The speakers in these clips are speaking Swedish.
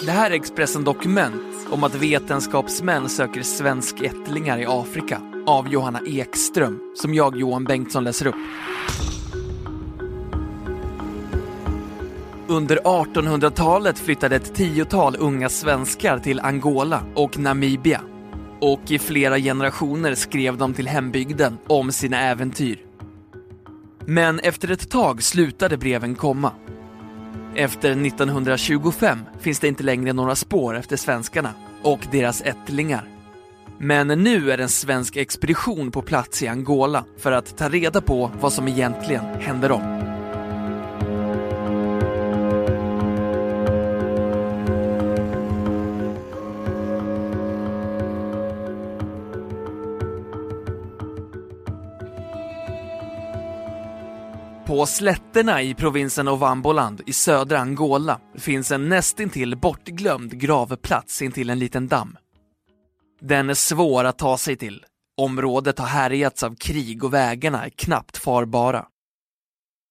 Det här är Expressen Dokument om att vetenskapsmän söker svenskättlingar i Afrika av Johanna Ekström, som jag, Johan Bengtsson, läser upp. Under 1800-talet flyttade ett tiotal unga svenskar till Angola och Namibia. Och i flera generationer skrev de till hembygden om sina äventyr. Men efter ett tag slutade breven komma. Efter 1925 finns det inte längre några spår efter svenskarna och deras ättlingar. Men nu är en svensk expedition på plats i Angola för att ta reda på vad som egentligen hände dem. På slätterna i provinsen Ovamboland i södra Angola finns en nästintill bortglömd gravplats intill en liten damm. Den är svår att ta sig till. Området har härjats av krig och vägarna är knappt farbara.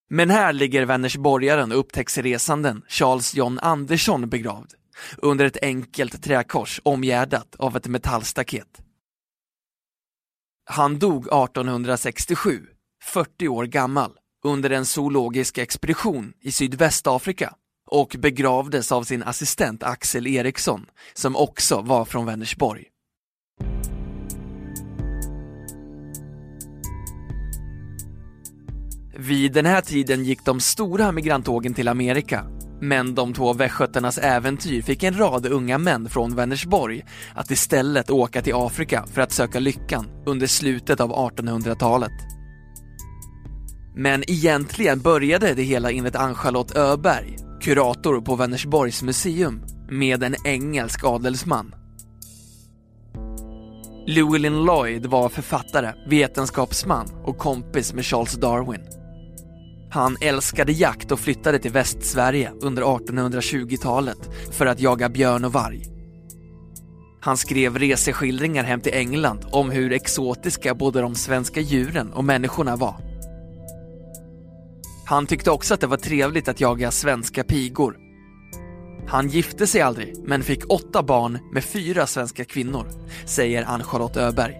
Men här ligger Vänersborgaren och upptäcktsresanden Charles John Andersson begravd under ett enkelt träkors omgärdat av ett metallstaket. Han dog 1867, 40 år gammal under en zoologisk expedition i Sydvästafrika och begravdes av sin assistent Axel Eriksson som också var från Vänersborg. Vid den här tiden gick de stora migranttågen till Amerika men de två västgötarnas äventyr fick en rad unga män från Vänersborg att istället åka till Afrika för att söka lyckan under slutet av 1800-talet. Men egentligen började det hela enligt Ann-Charlotte Öberg, kurator på Vänersborgs museum, med en engelsk adelsman. Llewellyn Lloyd var författare, vetenskapsman och kompis med Charles Darwin. Han älskade jakt och flyttade till Västsverige under 1820-talet för att jaga björn och varg. Han skrev reseskildringar hem till England om hur exotiska både de svenska djuren och människorna var. Han tyckte också att det var trevligt att jaga svenska pigor. Han gifte sig aldrig, men fick åtta barn med fyra svenska kvinnor, säger Ann-Charlotte Öberg.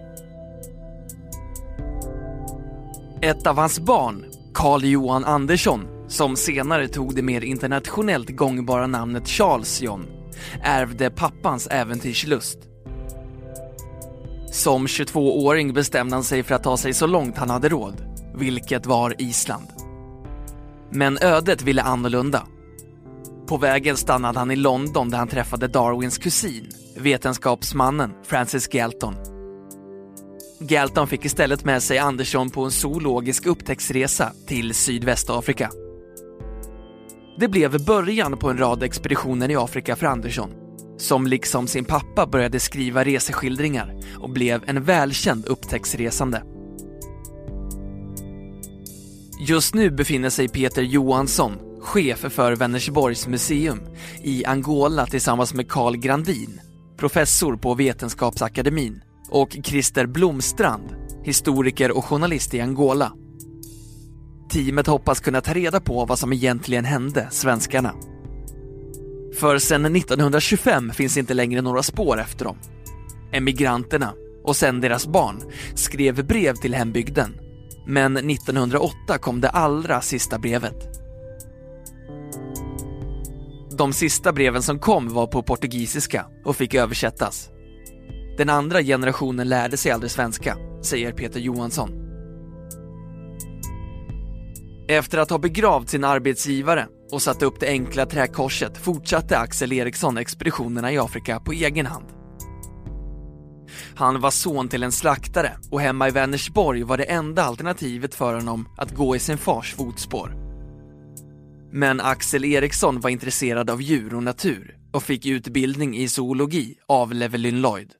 Ett av hans barn, Carl Johan Andersson, som senare tog det mer internationellt gångbara namnet Charles John, ärvde pappans äventyrslust. Som 22-åring bestämde han sig för att ta sig så långt han hade råd, vilket var Island. Men ödet ville annorlunda. På vägen stannade han i London där han träffade Darwins kusin, vetenskapsmannen Francis Galton. Galton fick istället med sig Andersson på en zoologisk upptäcktsresa till Sydvästafrika. Det blev början på en rad expeditioner i Afrika för Andersson, som liksom sin pappa började skriva reseskildringar och blev en välkänd upptäcktsresande. Just nu befinner sig Peter Johansson, chef för Vänersborgs museum, i Angola tillsammans med Carl Grandin, professor på Vetenskapsakademin, och Christer Blomstrand, historiker och journalist i Angola. Teamet hoppas kunna ta reda på vad som egentligen hände svenskarna. För sedan 1925 finns inte längre några spår efter dem. Emigranterna, och sen deras barn, skrev brev till hembygden men 1908 kom det allra sista brevet. De sista breven som kom var på portugisiska och fick översättas. Den andra generationen lärde sig aldrig svenska, säger Peter Johansson. Efter att ha begravt sin arbetsgivare och satt upp det enkla träkorset fortsatte Axel Eriksson expeditionerna i Afrika på egen hand. Han var son till en slaktare och hemma i Vänersborg var det enda alternativet för honom att gå i sin fars fotspår. Men Axel Eriksson var intresserad av djur och natur och fick utbildning i zoologi av Levelyn Lloyd.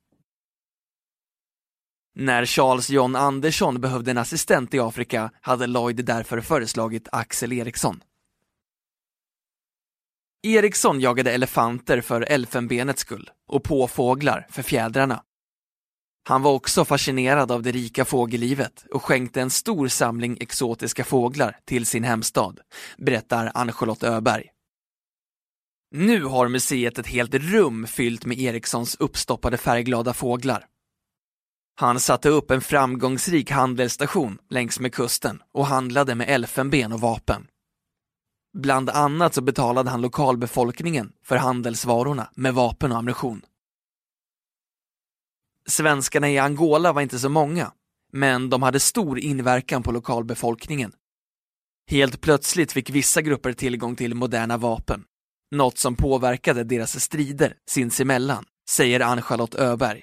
När Charles John Andersson behövde en assistent i Afrika hade Lloyd därför föreslagit Axel Eriksson. Eriksson jagade elefanter för elfenbenets skull och påfåglar för fjädrarna. Han var också fascinerad av det rika fågellivet och skänkte en stor samling exotiska fåglar till sin hemstad, berättar Ann-Charlotte Öberg. Nu har museet ett helt rum fyllt med Erikssons uppstoppade färgglada fåglar. Han satte upp en framgångsrik handelsstation längs med kusten och handlade med elfenben och vapen. Bland annat så betalade han lokalbefolkningen för handelsvarorna med vapen och ammunition. Svenskarna i Angola var inte så många, men de hade stor inverkan på lokalbefolkningen. Helt plötsligt fick vissa grupper tillgång till moderna vapen, något som påverkade deras strider sinsemellan, säger Ann-Charlotte Öberg.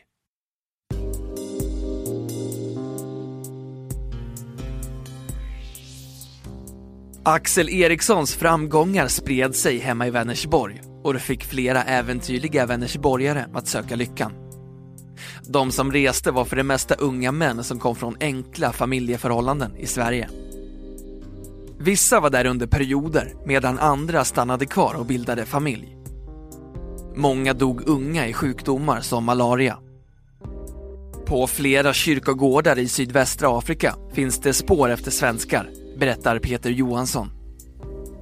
Axel Erikssons framgångar spred sig hemma i Vänersborg och det fick flera äventyrliga Vänersborgare att söka lyckan. De som reste var för det mesta unga män som kom från enkla familjeförhållanden i Sverige. Vissa var där under perioder medan andra stannade kvar och bildade familj. Många dog unga i sjukdomar som malaria. På flera kyrkogårdar i sydvästra Afrika finns det spår efter svenskar, berättar Peter Johansson.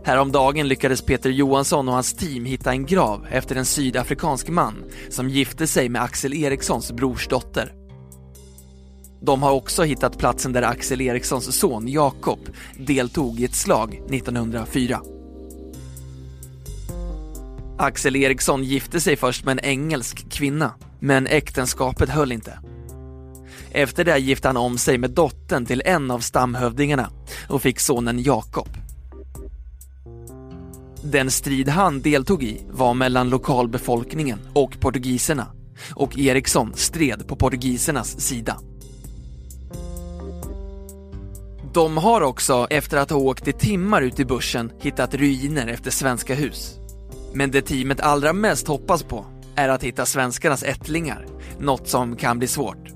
Häromdagen lyckades Peter Johansson och hans team hitta en grav efter en sydafrikansk man som gifte sig med Axel Erikssons brorsdotter. De har också hittat platsen där Axel Erikssons son Jakob deltog i ett slag 1904. Axel Eriksson gifte sig först med en engelsk kvinna, men äktenskapet höll inte. Efter det gifte han om sig med dottern till en av stamhövdingarna och fick sonen Jakob. Den strid han deltog i var mellan lokalbefolkningen och portugiserna och Eriksson stred på portugisernas sida. De har också, efter att ha åkt i timmar ut i bussen, hittat ruiner efter svenska hus. Men det teamet allra mest hoppas på är att hitta svenskarnas ättlingar, något som kan bli svårt.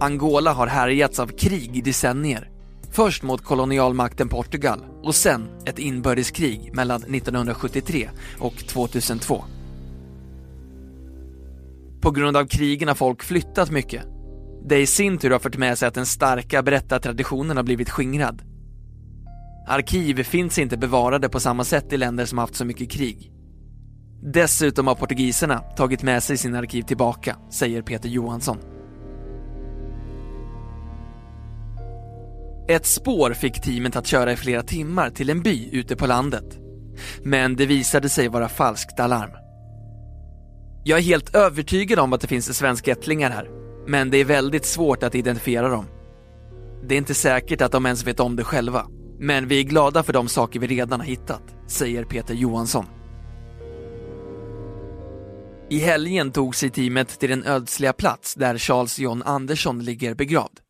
Angola har härjats av krig i decennier. Först mot kolonialmakten Portugal och sen ett inbördeskrig mellan 1973 och 2002. På grund av krigen har folk flyttat mycket. Det i sin tur har fört med sig att den starka berättartraditionen har blivit skingrad. Arkiv finns inte bevarade på samma sätt i länder som haft så mycket krig. Dessutom har portugiserna tagit med sig sina arkiv tillbaka, säger Peter Johansson. Ett spår fick teamet att köra i flera timmar till en by ute på landet. Men det visade sig vara falskt alarm. Jag är helt övertygad om att det finns svenska ättlingar här, men det är väldigt svårt att identifiera dem. Det är inte säkert att de ens vet om det själva, men vi är glada för de saker vi redan har hittat, säger Peter Johansson. I helgen tog sig teamet till den ödsliga plats där Charles John Andersson ligger begravd.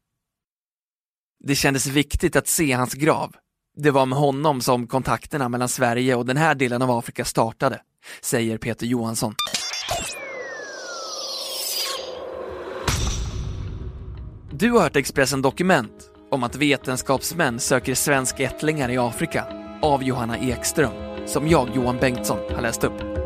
Det kändes viktigt att se hans grav. Det var med honom som kontakterna mellan Sverige och den här delen av Afrika startade, säger Peter Johansson. Du har hört Expressen Dokument om att vetenskapsmän söker svenska ättlingar i Afrika av Johanna Ekström, som jag, Johan Bengtsson, har läst upp.